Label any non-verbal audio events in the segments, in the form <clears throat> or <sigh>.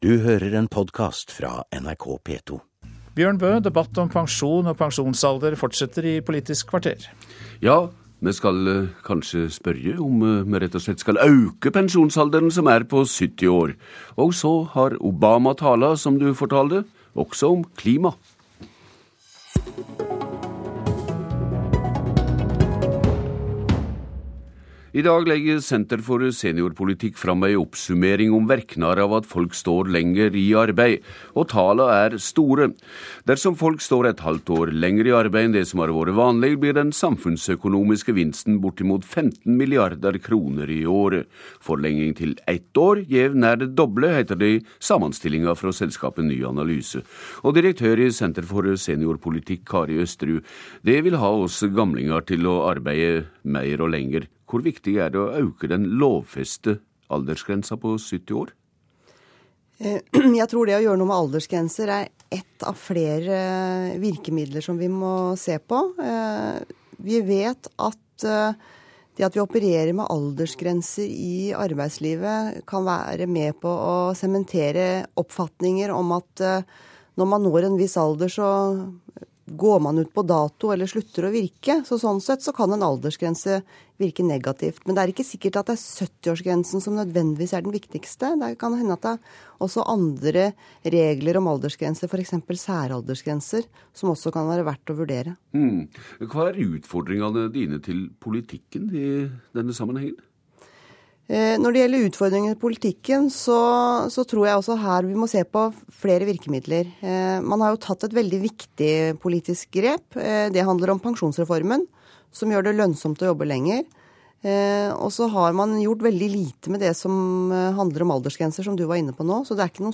Du hører en podkast fra NRK P2. Bjørn Bø, debatt om pensjon og pensjonsalder fortsetter i Politisk kvarter. Ja, vi skal eh, kanskje spørre om eh, vi rett og slett skal øke pensjonsalderen, som er på 70 år. Og så har Obama tala, som du fortalte, også om klima. I dag legger Senter for seniorpolitikk fram ei oppsummering om virkninger av at folk står lenger i arbeid, og tallene er store. Dersom folk står et halvt år lenger i arbeid enn det som har vært vanlig, blir den samfunnsøkonomiske vinsten bortimot 15 milliarder kroner i året. Forlenging til ett år gjev nær det doble, heter det i sammenstillinga fra selskapet Ny Analyse. Og direktør i Senter for seniorpolitikk, Kari Østerud, det vil ha oss gamlinger til å arbeide mer og lenger. Hvor viktig er det å øke den lovfeste aldersgrensa på 70 år? Eh, <clears throat> jeg tror det å gjøre noe med aldersgrenser er ett av flere virkemidler som vi må se på. Eh, vi vet at eh, det at vi opererer med aldersgrenser i arbeidslivet, kan være med på å sementere oppfatninger om at når man når en viss alder, så går man ut på dato eller slutter å virke. Så sånn sett så kan en aldersgrense virke negativt. Men det er ikke sikkert at det er 70-årsgrensen som nødvendigvis er den viktigste. Det kan hende at det er også andre regler om aldersgrenser, f.eks. særaldersgrenser, som også kan være verdt å vurdere. Mm. Hva er utfordringene dine til politikken i denne sammenhengen? Eh, når det gjelder utfordringer i politikken, så, så, tror jeg også her vi må se på flere virkemidler. Eh, man har jo tatt et veldig viktig politisk grep. Eh, det handler om pensjonsreformen, som gjør det lønnsomt å jobbe lenger. Eh, og så har man gjort veldig lite med det som eh, handler om aldersgrenser, som du var inne på nå. Så det er, noe,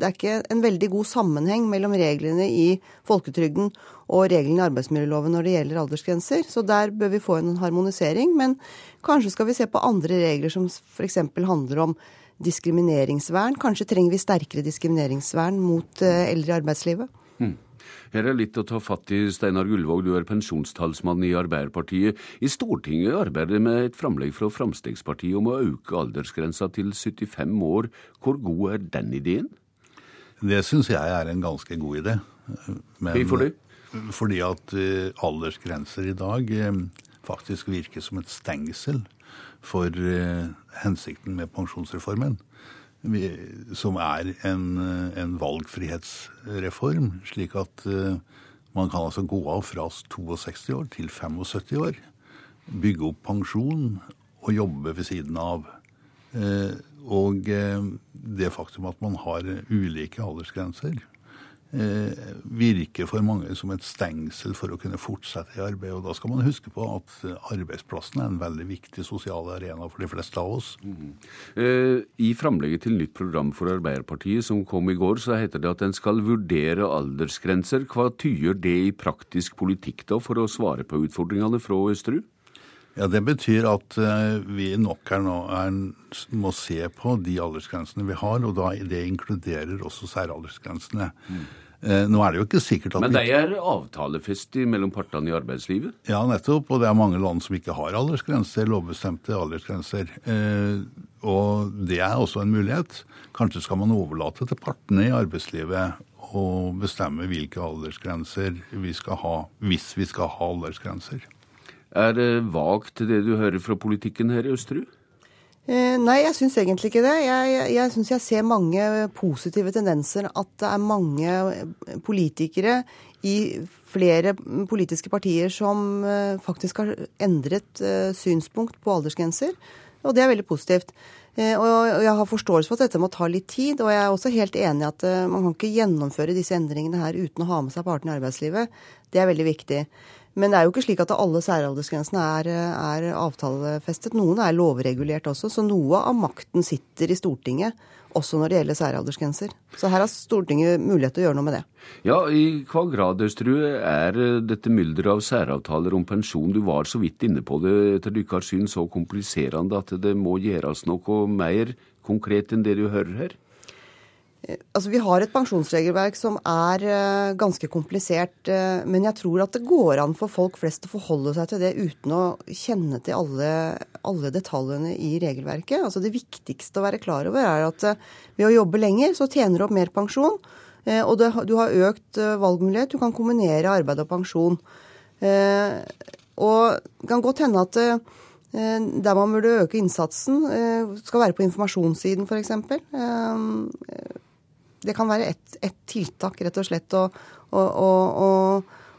det er, ikke en veldig god sammenheng mellom reglene i folketrygden og reglene i arbeidsmiljøloven når det gjelder aldersgrenser. Så der bør vi få en harmonisering. Men kanskje skal vi se på andre regler som f.eks. handler om diskrimineringsvern. Kanskje trenger vi sterkere diskrimineringsvern mot eh, eldre i arbeidslivet. Mm. Her er litt å ta fatt i. Steinar Gullvåg, du er pensjonstalsmann i Arbeiderpartiet. I Stortinget arbeider med et framlegg fra Fremskrittspartiet om å øke aldersgrensa til 75 år. Hvor god er den ideen? Det syns jeg er en ganske god idé. Men, Hvorfor det? Fordi at uh, aldersgrenser i dag uh, faktisk virker som et stengsel for uh, hensikten med pensjonsreformen som er en, en, valgfrihetsreform, slik at uh, man kan altså gå av fra 62 år til 75 år. Bygge opp pensjon og jobbe ved siden av. Uh, og uh, det faktum at man har ulike aldersgrenser, Eh, virker for mange som et stengsel for å kunne fortsette i arbeid. Og da skal man huske på at arbeidsplassen er en veldig viktig sosial arena for de fleste av oss. Mm. I framlegget til nytt program for Arbeiderpartiet som kom i går, så heter det at en skal vurdere aldersgrenser. Hva tyder det i praktisk politikk da, for å svare på utfordringene fra Østerud? Ja, Det betyr at vi nok er nå er, må se på de aldersgrensene vi har, og da det inkluderer også særaldersgrensene. Mm. Eh, nå er det jo ikke sikkert at Men det er avtalefestet mellom partene i arbeidslivet? Ja, nettopp. Og det er mange land som ikke har aldersgrenser, lovbestemte aldersgrenser. Eh, og det er også en mulighet. Kanskje skal man overlate til partene i arbeidslivet å bestemme hvilke aldersgrenser vi skal ha, hvis vi skal ha aldersgrenser. Er det vagt det du hører fra politikken her i Østerud? Eh, nei, jeg syns egentlig ikke det. Jeg, jeg, jeg syns jeg ser mange positive tendenser. At det er mange politikere i flere politiske partier som eh, faktisk har endret eh, synspunkt på aldersgrenser. Og det er veldig positivt. Og jeg har forståelse for at dette må ta litt tid. Og jeg er også helt enig i at man kan ikke gjennomføre disse endringene her uten å ha med seg partene i arbeidslivet. Det er veldig viktig. Men det er jo ikke slik at alle særaldersgrensene er, er, avtalefestet. Noen er lovregulert også, så noe av makten sitter i Stortinget. Også når det gjelder særaldersgrenser. Så her har Stortinget mulighet til å gjøre noe med det. Ja, I hva grad Østerud, er dette mylderet av særavtaler om pensjon Du var så vidt inne på det etter deres syn så kompliserende at det må gjøres noe mer konkret enn det du hører her? Altså, Vi har et pensjonsregelverk som er uh, ganske komplisert. Uh, men jeg tror at det går an for folk flest å forholde seg til det uten å kjenne til alle, alle detaljene i regelverket. Altså Det viktigste å være klar over er at uh, ved å jobbe lenger, så tjener du opp mer pensjon. og det, du har økt valgmulighet. Du kan kombinere arbeid og pensjon. og det kan godt hende at der man burde øke innsatsen, skal være på informasjonssiden f.eks det kan være et, et tiltak, rett og slett, å, å, å,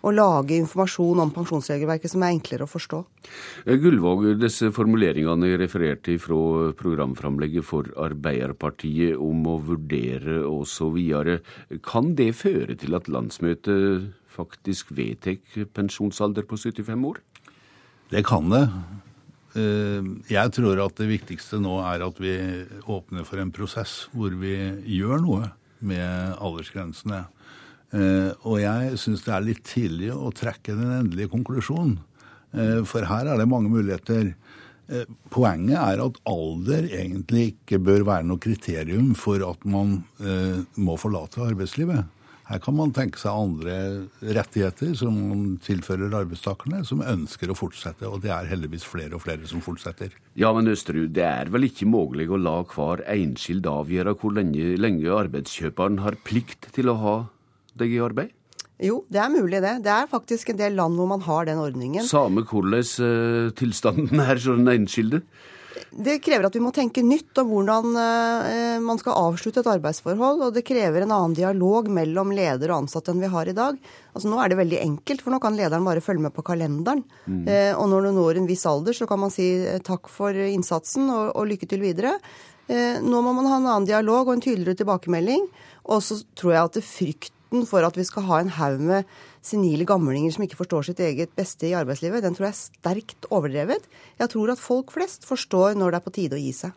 å lage informasjon om pensjonsregelverket som er enklere å forstå. Eh, Gullvåg, disse formuleringene jeg refererte fra programframlegget for Arbeiderpartiet om å vurdere osv., kan det føre til at landsmøtet faktisk vedtar pensjonsalder på 75 år? Det kan det. Eh, jeg tror at det viktigste nå er at vi åpner for en prosess hvor vi gjør noe med aldersgrensene. Eh, og jeg syns det er litt tidlig å trekke den endelige konklusjonen. Eh, for her er det mange muligheter. Eh, poenget er at alder egentlig ikke bør være noe kriterium for at man må forlate arbeidslivet. Her kan man tenke seg andre rettigheter som man tilfører arbeidstakerne, som ønsker å fortsette. Og det er heldigvis flere og flere som fortsetter. Ja, men Østerud, det er vel ikke mulig å la hver enskild avgjøre hvor lenge, lenge arbeidskjøperen har plikt til å ha deg i arbeid? Jo, det er mulig det. Det er faktisk en del land hvor man har den ordningen. Samme hvordan uh, tilstanden er for den enskilde? Det krever at vi må tenke nytt om hvordan eh, man skal avslutte et arbeidsforhold. Og det krever en annen dialog mellom leder og ansatte enn vi har i dag. Altså Nå er det veldig enkelt, for nå kan lederen bare følge med på kalenderen. Mm. Eh, og når du når en viss alder, så kan man si eh, takk for innsatsen og, og lykke til videre. Nå må man ha en annen dialog og en tydeligere tilbakemelding. Og så tror jeg at det frykten for at vi skal ha en haug med senile gamlinger som ikke forstår sitt eget beste i arbeidslivet, den tror jeg er sterkt overdrevet. Jeg tror at folk flest forstår når det er på tide å gi seg.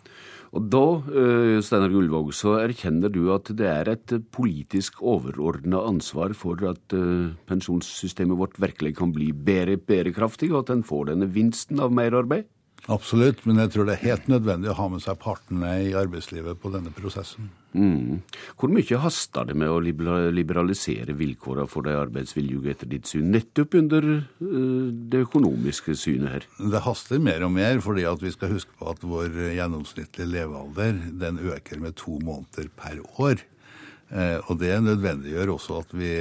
Og da, eh, Steinar Gullvåg, så erkjenner du at det er et politisk overordna ansvar for at eh, pensjonssystemet vårt virkelig kan bli bedre bærekraftig, og at en får denne vinsten av merarbeid? Absolutt, men jeg tror det er helt nødvendig å ha med seg partene i arbeidslivet på denne prosessen. Mm. Hvor mye haster det med å liberalisere vilkårene for de arbeidsvillige etter ditt syn, nettopp under uh, det økonomiske synet her? Det haster mer og mer, fordi vi skal huske på at vår gjennomsnittlige levealder den øker med to måneder per år. Uh, og det nødvendiggjør også at vi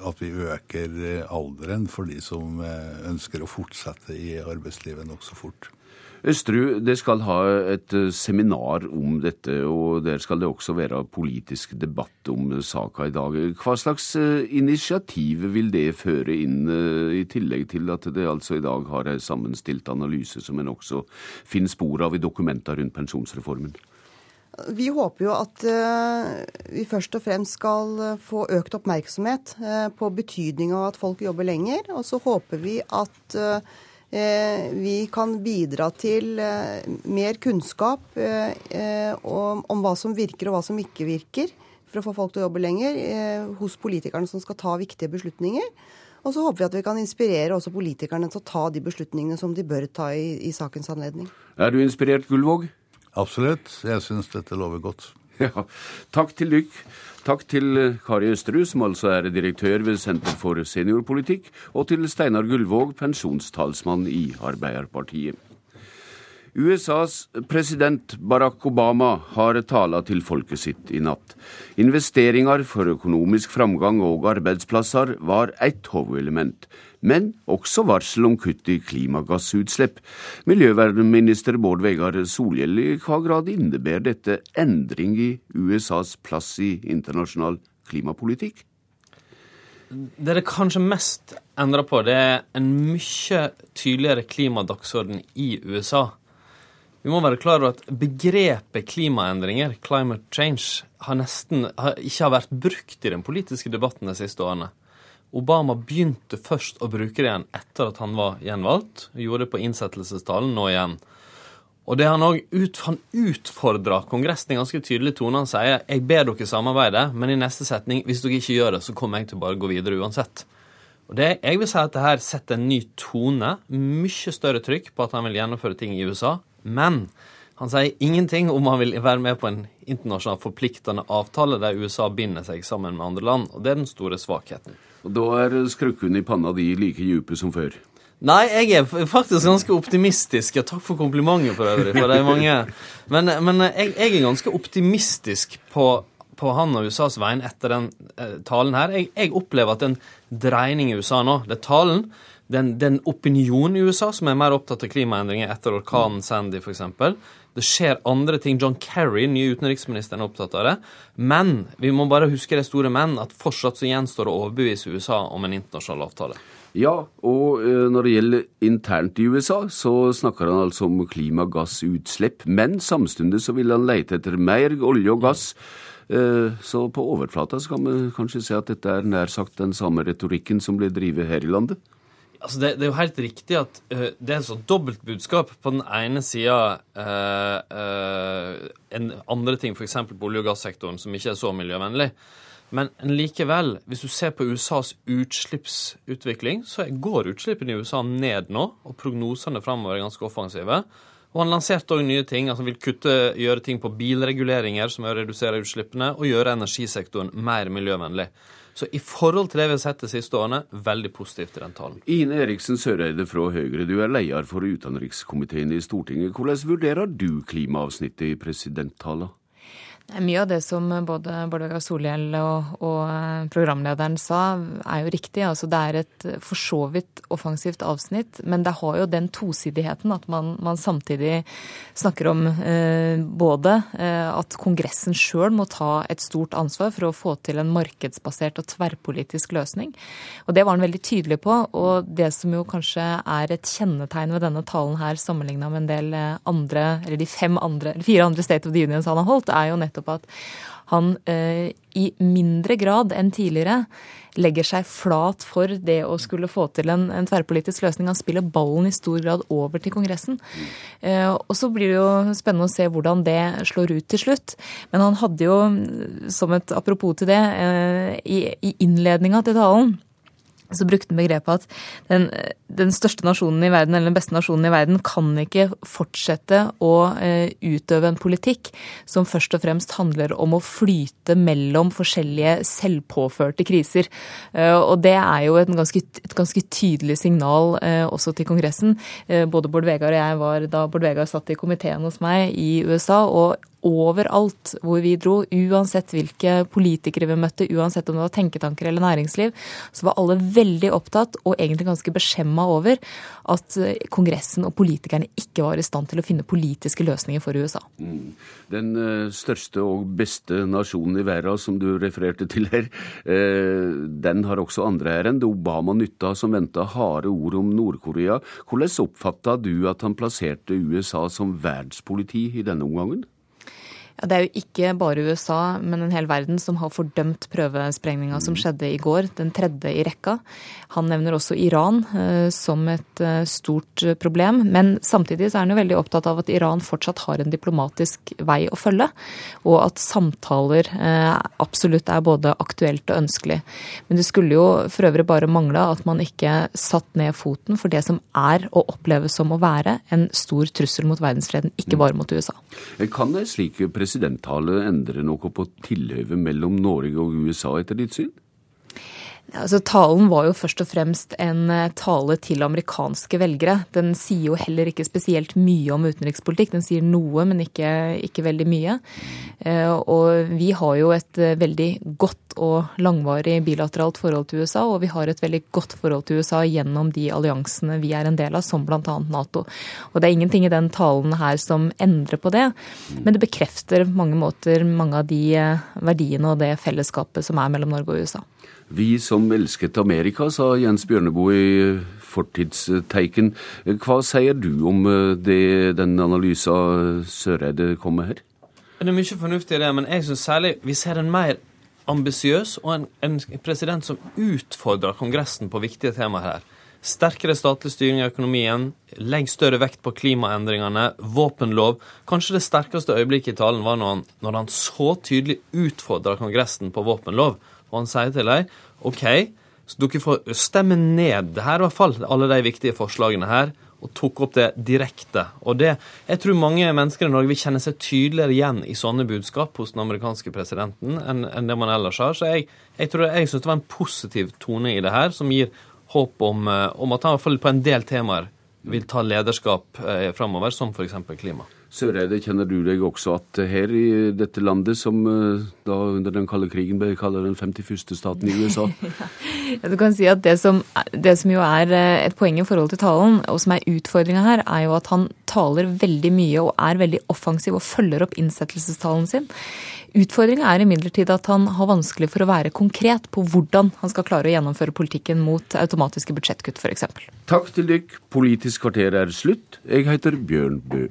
at vi øker eh, alderen for de som eh, ønsker å fortsette i arbeidslivet nokså fort. Østerud, det skal ha et eh, seminar om dette, og der skal det også være politisk debatt om saka i dag. Hva slags initiativ vil det føre inn, i tillegg til at det altså i dag har ei sammenstilt analyse som en også finner spor av i dokumenter rundt pensjonsreformen? Vi håper jo at uh, vi først og fremst skal eh, få økt oppmerksomhet uh, på betydninga av at folk jobber lenger. Og så håper vi at vi kan bidra til mer kunnskap om, hva som virker og hva som ikke virker, for å få folk til å jobbe lenger, hos politikerne som skal ta viktige beslutninger. Og så håper vi at vi kan inspirere også politikerne til å ta de beslutningene som de bør ta i, i sakens anledning. Er du inspirert, Gullvåg? Absolutt. Jeg syns dette lover godt. <laughs> Ja, Takk til dykk. Takk til eh, Kari Østerud, som altså er direktør ved Senter for seniorpolitikk, og til Steinar Gullvåg, pensjonstalsmann i Arbeiderpartiet. USAs president Barack Obama har tala til folket sitt i natt. Investeringer for økonomisk framgang og arbeidsplasser var ett hovedelement, men også varsel om kutt i klimagassutslipp. Miljøvernminister Bård Vegar Solhjell, i hva grad innebærer dette endring i USAs plass i internasjonal klimapolitikk? Det det kanskje mest endrer på, det er en mye tydeligere klimadagsorden i USA. Vi må være klar over at begrepet klimaendringer, climate change, har nesten har, ikke har vært brukt i den politiske debatten de siste årene. Obama begynte først å bruke det igjen etter at han var gjenvalgt. Gjorde det på innsettelsestalen nå igjen. Og det Han også ut, utfordra Kongressen i ganske tydelig tone. Han sier jeg ber dere samarbeide, men i neste setning hvis dere ikke gjør det, så kommer jeg til å bare gå videre uansett. Og det, Jeg vil si at det her setter en ny tone. Mye større trykk på at han vil gjennomføre ting i USA. Men Han sier ingenting om han vil være med på en internasjonal forpliktende avtale der USA binder seg sammen med andre land, og det er den store svakheten. Og Da er skrukken i panna di like dype som før. Nei, jeg er faktisk ganske optimistisk. Ja, takk for komplimentet for øvrig. For det er mange. Men, men jeg, jeg, er ganske optimistisk på, på han og USAs vegne etter den eh, talen her. Jeg, jeg, opplever at det er en dreining i USA nå. Det er talen. Den, den opinionen i USA som er mer opptatt av klimaendringer etter orkanen Sandy, f.eks. Det skjer andre ting. John Kerry, nye utenriksministeren, er opptatt av det. Men vi må bare huske det store men, at fortsatt så gjenstår det å overbevise USA om en internasjonal avtale. Ja, og eh, når det gjelder internt i USA, så snakker han altså om klimagassutslipp. Men samtidig så vil han leite etter mer olje og gass. Eh, så på overflata så kan vi kanskje se at dette er nær sagt den samme retorikken som blir drevet her i landet. Altså det, det, er jo helt riktig at uh, det er et sånt dobbeltbudskap. På den ene sida uh, uh, andre ting, f.eks. på olje- og gassektoren, som ikke er så miljøvennlig. Men likevel, hvis du ser på USAs utslippsutvikling, så går utslippene i USA ned nå, og prognosene framover er ganske offensive. Og han lanserte òg nye ting. altså vil kutte, gjøre ting på bilreguleringer som å redusere utslippene, og gjøre energisektoren mer miljøvennlig. Så i forhold til det vi har sett de siste årene, veldig positivt i den talen. Ine Eriksen Søreide fra Høyre, du er leder for utenrikskomiteen i Stortinget. Hvordan vurderer du klimaavsnittet i presidenttalen? Mye av det som både Bård Vegar Solhjell og, og, eh, programlederen sa, er jo riktig. Altså, det er et for så vidt offensivt avsnitt, men det har jo den tosidigheten at man, man samtidig snakker om eh, både eh, at Kongressen sjøl må ta et stort ansvar for å få til en markedsbasert og tverrpolitisk løsning. Og det var han veldig tydelig på. Og det som jo kanskje er et kjennetegn ved denne talen her, sammenligna med en del eh, andre, eller de fem andre, fire andre State of the Unions han har holdt, er jo nettopp nettopp at han eh, i mindre grad enn tidligere legger seg flat for det å skulle få til en, en, tverrpolitisk løsning. Han spiller ballen i stor grad over til Kongressen. Eh, og så blir det jo spennende å se hvordan det slår ut til slutt. Men han hadde jo, som et apropos til det, eh, i, i innledninga til talen så brukte han begrepet at den, den, største nasjonen i verden, eller den beste nasjonen i verden, kan ikke fortsette å eh, utøve en politikk som først og fremst handler om å flyte mellom forskjellige selvpåførte kriser. Eh, og det er jo et ganske, et ganske tydelig signal eh, også til Kongressen. både Bård Vegar og jeg var da Bård Vegar satt i komiteen hos meg i USA, og overalt hvor vi dro, uansett hvilke politikere vi møtte, uansett om det var tenketanker eller næringsliv, så var alle veldig opptatt og egentlig ganske beskjemma over at eh, Kongressen og politikerne ikke var i stand til å finne politiske løsninger for USA. Mm. Den eh, største og beste nasjonen i verden som du refererte til her, eh, den har også andre ærend. Obama nytta som venta harde ord om Nord-Korea. Hvordan oppfatta du at han plasserte USA som verdenspoliti i denne omgangen? Det er jo ikke bare USA, men en hel verden som har fordømt prøvesprengninga som skjedde i går, den tredje i rekka. Han nevner også Iran eh, som et eh, stort problem. Men samtidig så er han jo veldig opptatt av at Iran fortsatt har en diplomatisk vei å følge, og at samtaler eh, absolutt er både aktuelt og ønskelig. Men det skulle jo for øvrig bare mangle at man ikke satt ned foten for det som er å oppleves som å være en stor trussel mot verdensfreden, ikke bare mot USA. Kan en slik presidenttale endre noe på tilhøvet mellom Norge og USA, etter ditt syn? Altså, talen var jo først og fremst en eh, tale til amerikanske velgere. Den sier jo heller ikke spesielt mye om utenrikspolitikk. Den sier noe, men ikke, ikke veldig mye. Eh, og vi har jo et eh, veldig godt og langvarig bilateralt forhold til USA, og vi har et veldig godt forhold til USA gjennom de alliansene vi er en del av, som bl.a. Nato. Og det er ingenting i den talen her som endrer på det, men det bekrefter på mange måter mange av de verdiene og det fellesskapet som er mellom Norge og USA. Vi som elsket Amerika, sa Jens Bjørneboe i fortidsteiken. Hva sier du om eh, det, den analysen Søreide kom med her? Det er mye fornuftig i det, men jeg syns særlig vi ser en mer ambisiøs og en, en, president som utfordrer Kongressen på viktige temaer her. Sterkere statlig styring av økonomien, legg større vekt på klimaendringene, våpenlov. Kanskje det sterkeste øyeblikket i talen var når han, når han så tydelig utfordra Kongressen på våpenlov. Og han sier til dem OK, så dere får stemme ned det her, i hvert fall alle de viktige forslagene her. og tok opp det direkte. Og det, Jeg tror mange mennesker i Norge vil kjenne seg tydeligere igjen i sånne budskap hos den amerikanske presidenten enn, enn det man ellers har. Så jeg, jeg tror jeg syns det var en positiv tone i det her, som gir håp om, eh, om at han i hvert fall på en del temaer vil ta lederskap eh, framover, som f.eks. klima. Søreide, kjenner du deg også at her i dette landet, som eh, da under den kalde krigen ble kalt den 51. staten i USA <laughs> Ja, du kan si at det som, det som, jo er eh, et poeng i forhold til talen, og som er utfordringa her, er jo at han taler veldig mye og er veldig offensiv og følger opp innsettelsestalen sin. Utfordringa er imidlertid at han har vanskelig for å være konkret på hvordan han skal klare å gjennomføre politikken mot automatiske budsjettkutt, f.eks. Takk til dykk. Politisk kvarter er slutt. Jeg heter Bjørn Bø.